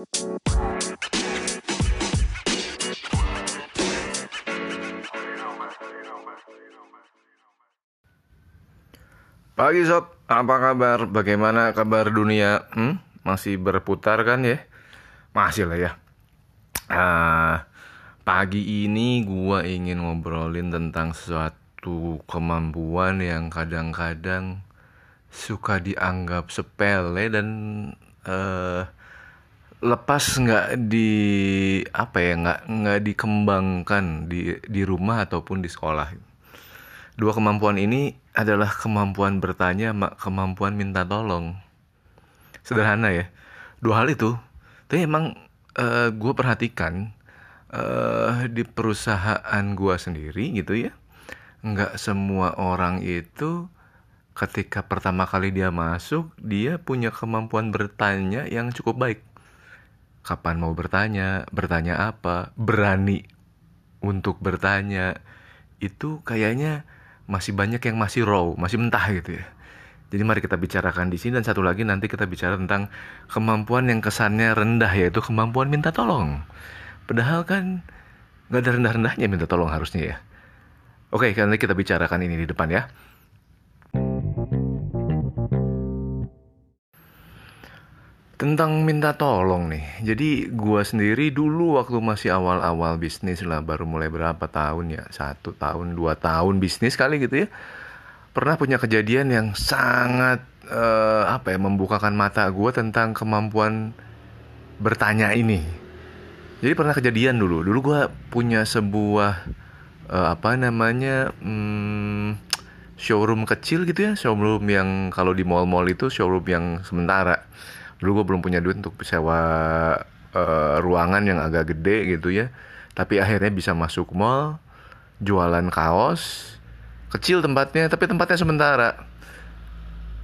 Pagi sob, apa kabar? Bagaimana kabar dunia? Hmm? Masih berputar kan ya? Masih lah ya. Ah, pagi ini gua ingin ngobrolin tentang sesuatu kemampuan yang kadang-kadang suka dianggap sepele dan eh lepas nggak di apa ya nggak nggak dikembangkan di di rumah ataupun di sekolah. Dua kemampuan ini adalah kemampuan bertanya kemampuan minta tolong. Sederhana ya. Dua hal itu. Tapi emang uh, gue perhatikan uh, di perusahaan gue sendiri gitu ya. Nggak semua orang itu ketika pertama kali dia masuk, dia punya kemampuan bertanya yang cukup baik. Kapan mau bertanya, bertanya apa, berani untuk bertanya. Itu kayaknya masih banyak yang masih raw, masih mentah gitu ya. Jadi mari kita bicarakan di sini dan satu lagi nanti kita bicara tentang kemampuan yang kesannya rendah yaitu kemampuan minta tolong. Padahal kan nggak ada rendah-rendahnya minta tolong harusnya ya. Oke, nanti kita bicarakan ini di depan ya. Tentang minta tolong nih. Jadi gua sendiri dulu waktu masih awal-awal bisnis lah, baru mulai berapa tahun ya, satu tahun, dua tahun bisnis kali gitu ya. Pernah punya kejadian yang sangat uh, apa ya, membukakan mata gua tentang kemampuan bertanya ini. Jadi pernah kejadian dulu. Dulu gua punya sebuah uh, apa namanya hmm, showroom kecil gitu ya, showroom yang kalau di mall-mall itu showroom yang sementara dulu gue belum punya duit untuk sewa uh, ruangan yang agak gede gitu ya. Tapi akhirnya bisa masuk mall jualan kaos kecil tempatnya tapi tempatnya sementara.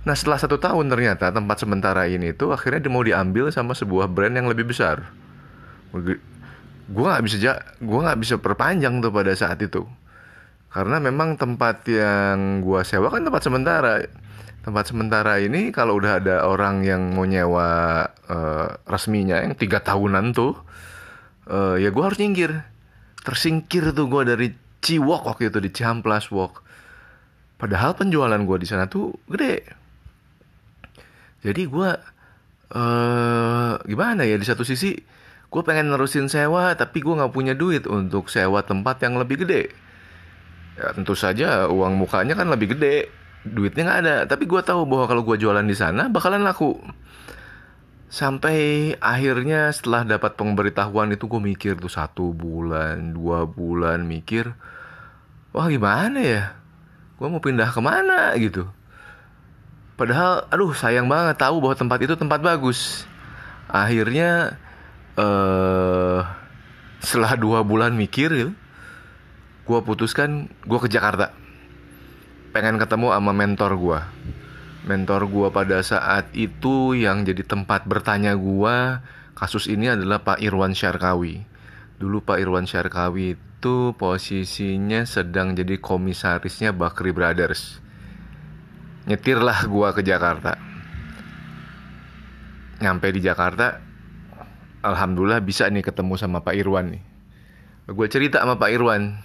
Nah setelah satu tahun ternyata tempat sementara ini tuh akhirnya mau diambil sama sebuah brand yang lebih besar. Gue nggak bisa gue nggak bisa perpanjang tuh pada saat itu. Karena memang tempat yang gue sewa kan tempat sementara tempat sementara ini kalau udah ada orang yang mau nyewa uh, resminya yang tiga tahunan tuh uh, ya gue harus nyingkir tersingkir tuh gue dari Ciwok waktu itu di Ciamplas Walk. Padahal penjualan gue di sana tuh gede. Jadi gue uh, gimana ya di satu sisi gue pengen nerusin sewa tapi gue nggak punya duit untuk sewa tempat yang lebih gede. Ya tentu saja uang mukanya kan lebih gede duitnya nggak ada. Tapi gue tahu bahwa kalau gue jualan di sana bakalan laku. Sampai akhirnya setelah dapat pemberitahuan itu gue mikir tuh satu bulan dua bulan mikir wah gimana ya? Gue mau pindah ke mana? gitu. Padahal aduh sayang banget tahu bahwa tempat itu tempat bagus. Akhirnya eh setelah dua bulan mikir gue putuskan gue ke Jakarta pengen ketemu sama mentor gue mentor gue pada saat itu yang jadi tempat bertanya gue kasus ini adalah Pak Irwan Syarkawi. Dulu Pak Irwan Syarkawi itu posisinya sedang jadi komisarisnya Bakri Brothers. Nyetirlah gue ke Jakarta. Nyampe di Jakarta Alhamdulillah bisa nih ketemu sama Pak Irwan nih. Gue cerita sama Pak Irwan.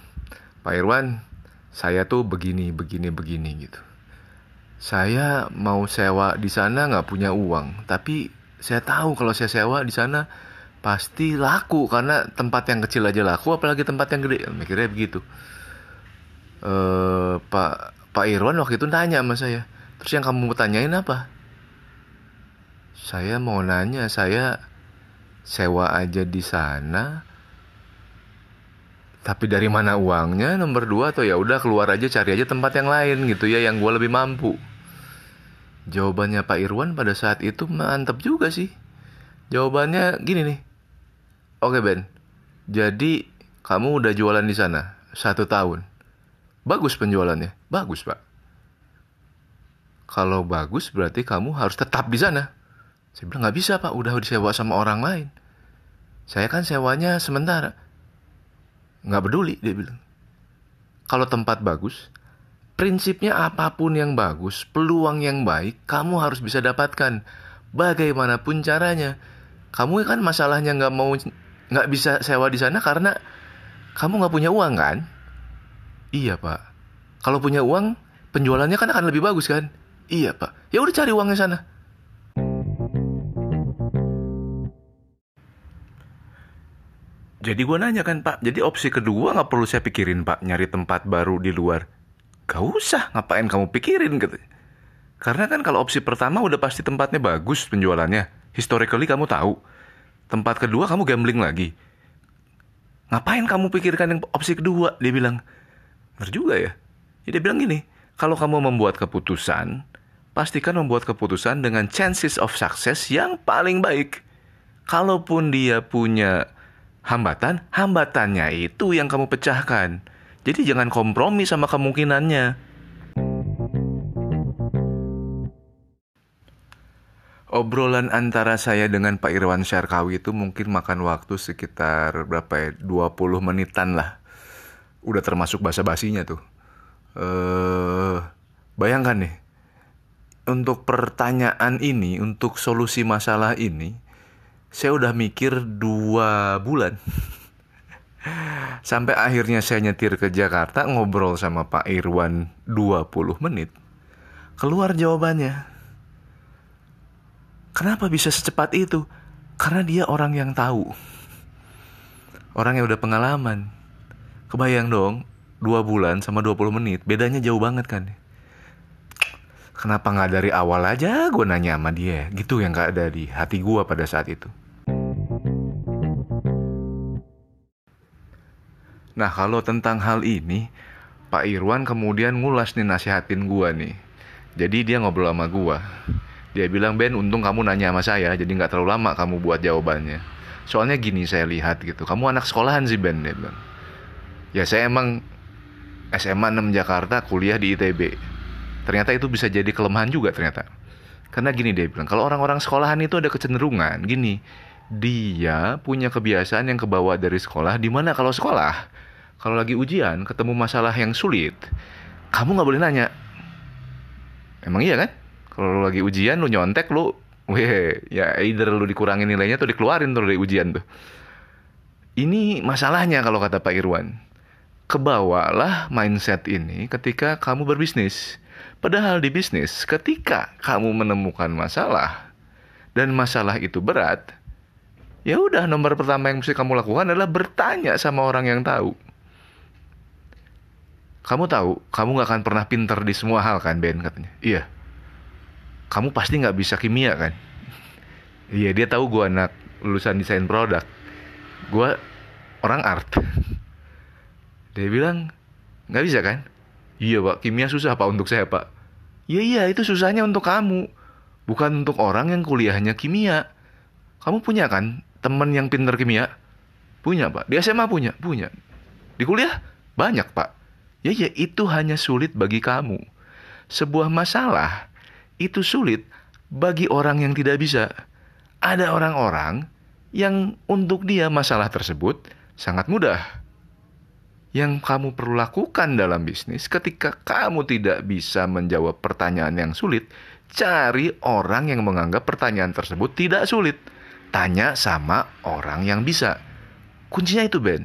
Pak Irwan saya tuh begini, begini, begini gitu. Saya mau sewa di sana nggak punya uang, tapi saya tahu kalau saya sewa di sana pasti laku karena tempat yang kecil aja laku, apalagi tempat yang gede. Mikirnya begitu. Uh, Pak Pak Irwan waktu itu nanya sama saya, terus yang kamu tanyain apa? Saya mau nanya, saya sewa aja di sana, tapi dari mana uangnya? Nomor dua atau ya udah keluar aja cari aja tempat yang lain gitu ya yang gue lebih mampu. Jawabannya Pak Irwan pada saat itu mantep juga sih. Jawabannya gini nih. Oke Ben. Jadi kamu udah jualan di sana satu tahun. Bagus penjualannya. Bagus Pak. Kalau bagus berarti kamu harus tetap di sana. Saya bilang nggak bisa Pak. Udah disewa sama orang lain. Saya kan sewanya sementara nggak peduli dia bilang kalau tempat bagus prinsipnya apa pun yang bagus peluang yang baik kamu harus bisa dapatkan bagaimanapun caranya kamu kan masalahnya nggak mau nggak bisa sewa di sana karena kamu nggak punya uang kan? Iya pak. Kalau punya uang, penjualannya kan akan lebih bagus kan? Iya pak. Ya udah cari uangnya sana. Jadi gue nanya kan pak, jadi opsi kedua nggak perlu saya pikirin pak, nyari tempat baru di luar. Gak usah, ngapain kamu pikirin gitu. Karena kan kalau opsi pertama udah pasti tempatnya bagus penjualannya. Historically kamu tahu. Tempat kedua kamu gambling lagi. Ngapain kamu pikirkan yang opsi kedua? Dia bilang. Benar juga ya. ya. Dia bilang gini, kalau kamu membuat keputusan, pastikan membuat keputusan dengan chances of success yang paling baik. Kalaupun dia punya hambatan, hambatannya itu yang kamu pecahkan. Jadi jangan kompromi sama kemungkinannya. Obrolan antara saya dengan Pak Irwan Syarkawi itu mungkin makan waktu sekitar berapa ya? 20 menitan lah. Udah termasuk basa-basinya tuh. Eh, bayangkan nih. Untuk pertanyaan ini, untuk solusi masalah ini, saya udah mikir dua bulan. Sampai akhirnya saya nyetir ke Jakarta ngobrol sama Pak Irwan 20 menit. Keluar jawabannya. Kenapa bisa secepat itu? Karena dia orang yang tahu. Orang yang udah pengalaman. Kebayang dong, dua bulan sama 20 menit, bedanya jauh banget kan? Kenapa nggak dari awal aja gue nanya sama dia? Gitu yang gak ada di hati gue pada saat itu. Nah kalau tentang hal ini Pak Irwan kemudian ngulas nih nasihatin gua nih. Jadi dia ngobrol sama gua. Dia bilang Ben untung kamu nanya sama saya Jadi nggak terlalu lama kamu buat jawabannya. Soalnya gini saya lihat gitu Kamu anak sekolahan sih Ben dia bilang. Ya saya emang SMA 6 Jakarta kuliah di ITB Ternyata itu bisa jadi kelemahan juga ternyata. Karena gini dia bilang Kalau orang-orang sekolahan itu ada kecenderungan Gini dia punya kebiasaan yang kebawa dari sekolah di mana kalau sekolah kalau lagi ujian ketemu masalah yang sulit kamu nggak boleh nanya. Emang iya kan? Kalau lagi ujian lu nyontek lu weh ya either lu dikurangin nilainya atau dikeluarin tuh dari ujian tuh. Ini masalahnya kalau kata Pak Irwan. Kebawalah mindset ini ketika kamu berbisnis. Padahal di bisnis ketika kamu menemukan masalah dan masalah itu berat Ya udah, nomor pertama yang mesti kamu lakukan adalah bertanya sama orang yang tahu. Kamu tahu, kamu gak akan pernah pinter di semua hal kan, Ben katanya. Iya. Kamu pasti nggak bisa kimia kan? iya, dia tahu gue anak lulusan desain produk. Gue orang art. dia bilang, nggak bisa kan? Iya pak, kimia susah pak untuk saya pak. Iya iya, itu susahnya untuk kamu. Bukan untuk orang yang kuliahnya kimia. Kamu punya kan teman yang pinter kimia? Punya, Pak. Di SMA punya? Punya. Di kuliah? Banyak, Pak. Ya, ya, itu hanya sulit bagi kamu. Sebuah masalah itu sulit bagi orang yang tidak bisa. Ada orang-orang yang untuk dia masalah tersebut sangat mudah. Yang kamu perlu lakukan dalam bisnis ketika kamu tidak bisa menjawab pertanyaan yang sulit, cari orang yang menganggap pertanyaan tersebut tidak sulit tanya sama orang yang bisa. Kuncinya itu, Ben.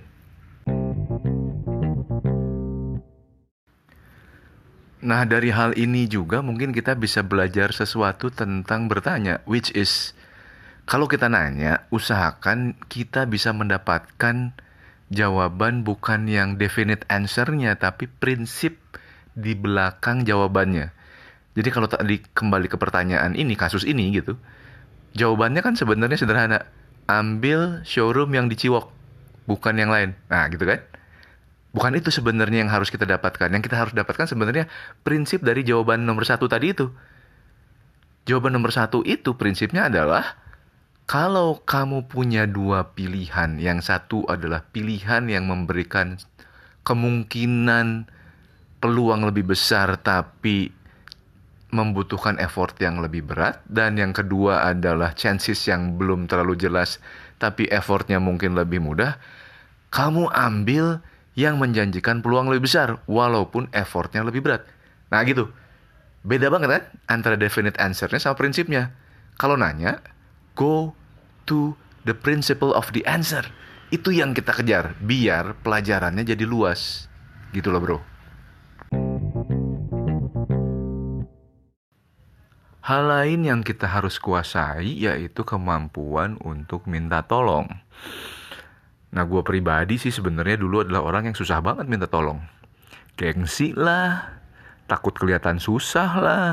Nah, dari hal ini juga mungkin kita bisa belajar sesuatu tentang bertanya, which is kalau kita nanya, usahakan kita bisa mendapatkan jawaban bukan yang definite answer-nya, tapi prinsip di belakang jawabannya. Jadi kalau tadi kembali ke pertanyaan ini, kasus ini gitu, Jawabannya kan sebenarnya sederhana. Ambil showroom yang di Ciwok, bukan yang lain. Nah, gitu kan? Bukan itu sebenarnya yang harus kita dapatkan. Yang kita harus dapatkan sebenarnya prinsip dari jawaban nomor satu tadi itu. Jawaban nomor satu itu prinsipnya adalah kalau kamu punya dua pilihan, yang satu adalah pilihan yang memberikan kemungkinan peluang lebih besar tapi membutuhkan effort yang lebih berat dan yang kedua adalah chances yang belum terlalu jelas tapi effortnya mungkin lebih mudah kamu ambil yang menjanjikan peluang lebih besar walaupun effortnya lebih berat nah gitu beda banget kan antara definite answernya sama prinsipnya kalau nanya go to the principle of the answer. Itu yang kita kejar, biar pelajarannya jadi luas. Gitu loh bro. Hal lain yang kita harus kuasai yaitu kemampuan untuk minta tolong. Nah, gue pribadi sih sebenarnya dulu adalah orang yang susah banget minta tolong. Gengsi lah, takut kelihatan susah lah,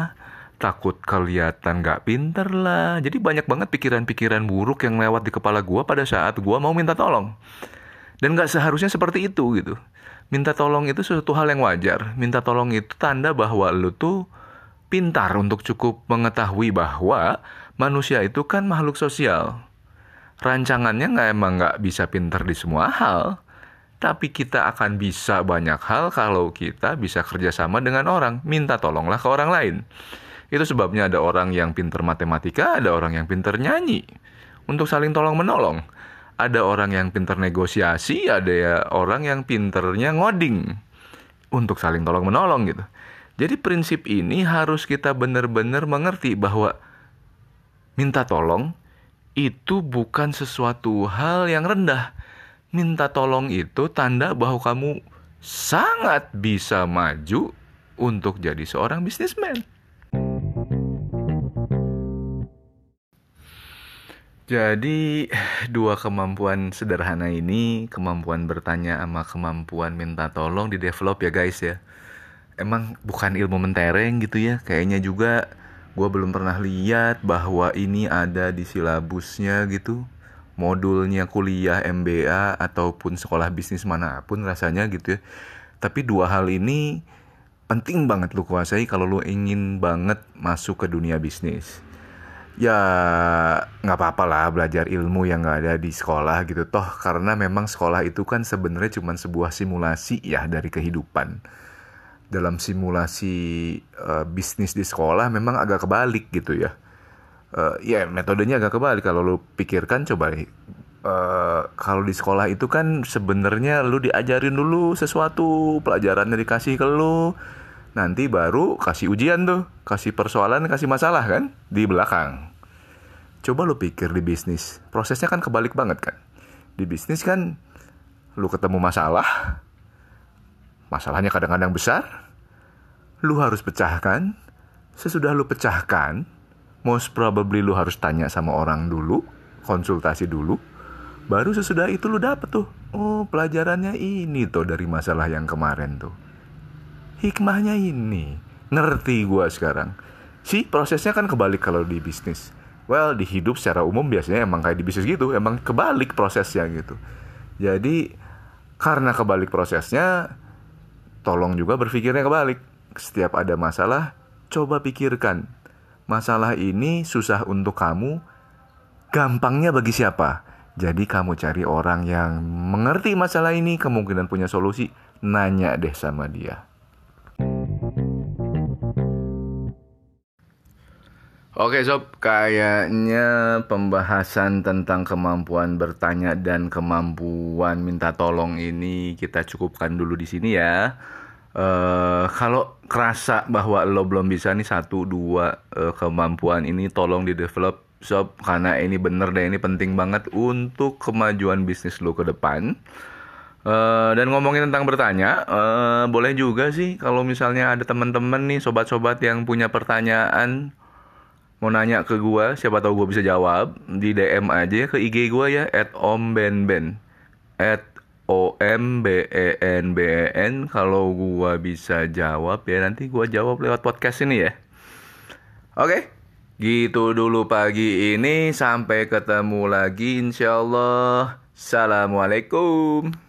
takut kelihatan gak pinter lah. Jadi banyak banget pikiran-pikiran buruk yang lewat di kepala gue pada saat gue mau minta tolong. Dan gak seharusnya seperti itu gitu. Minta tolong itu sesuatu hal yang wajar. Minta tolong itu tanda bahwa lu tuh pintar untuk cukup mengetahui bahwa manusia itu kan makhluk sosial. Rancangannya nggak emang nggak bisa pintar di semua hal, tapi kita akan bisa banyak hal kalau kita bisa kerjasama dengan orang, minta tolonglah ke orang lain. Itu sebabnya ada orang yang pintar matematika, ada orang yang pintar nyanyi, untuk saling tolong menolong. Ada orang yang pintar negosiasi, ada ya orang yang pinternya ngoding, untuk saling tolong menolong gitu. Jadi prinsip ini harus kita benar-benar mengerti bahwa minta tolong itu bukan sesuatu hal yang rendah. Minta tolong itu tanda bahwa kamu sangat bisa maju untuk jadi seorang bisnismen. Jadi dua kemampuan sederhana ini, kemampuan bertanya sama kemampuan minta tolong di develop ya guys ya emang bukan ilmu mentereng gitu ya. Kayaknya juga gue belum pernah lihat bahwa ini ada di silabusnya gitu. Modulnya kuliah MBA ataupun sekolah bisnis mana pun rasanya gitu ya. Tapi dua hal ini penting banget lu kuasai kalau lu ingin banget masuk ke dunia bisnis. Ya nggak apa-apa lah belajar ilmu yang nggak ada di sekolah gitu. Toh karena memang sekolah itu kan sebenarnya cuma sebuah simulasi ya dari kehidupan dalam simulasi uh, bisnis di sekolah memang agak kebalik gitu ya. Uh, ya metodenya agak kebalik. Kalau lu pikirkan coba uh, kalau di sekolah itu kan sebenarnya lu diajarin dulu sesuatu pelajarannya dikasih ke lu nanti baru kasih ujian tuh kasih persoalan kasih masalah kan di belakang. Coba lu pikir di bisnis prosesnya kan kebalik banget kan. Di bisnis kan lu ketemu masalah masalahnya kadang-kadang besar lu harus pecahkan. Sesudah lu pecahkan, most probably lu harus tanya sama orang dulu, konsultasi dulu. Baru sesudah itu lu dapet tuh. Oh, pelajarannya ini tuh dari masalah yang kemarin tuh. Hikmahnya ini. Ngerti gua sekarang. Si prosesnya kan kebalik kalau di bisnis. Well, di hidup secara umum biasanya emang kayak di bisnis gitu, emang kebalik prosesnya gitu. Jadi karena kebalik prosesnya, tolong juga berpikirnya kebalik setiap ada masalah, coba pikirkan. Masalah ini susah untuk kamu, gampangnya bagi siapa? Jadi kamu cari orang yang mengerti masalah ini, kemungkinan punya solusi, nanya deh sama dia. Oke sob, kayaknya pembahasan tentang kemampuan bertanya dan kemampuan minta tolong ini kita cukupkan dulu di sini ya. Uh, kalau kerasa bahwa lo belum bisa nih satu dua uh, kemampuan ini tolong di develop sob karena ini bener deh ini penting banget untuk kemajuan bisnis lo ke depan. Uh, dan ngomongin tentang bertanya, uh, boleh juga sih kalau misalnya ada teman-teman nih sobat-sobat yang punya pertanyaan mau nanya ke gue, siapa tahu gue bisa jawab di DM aja ke IG gue ya @ombenben at O M B E N B E N kalau gua bisa jawab ya nanti gua jawab lewat podcast ini ya. Oke, gitu dulu pagi ini sampai ketemu lagi insyaallah. Assalamualaikum.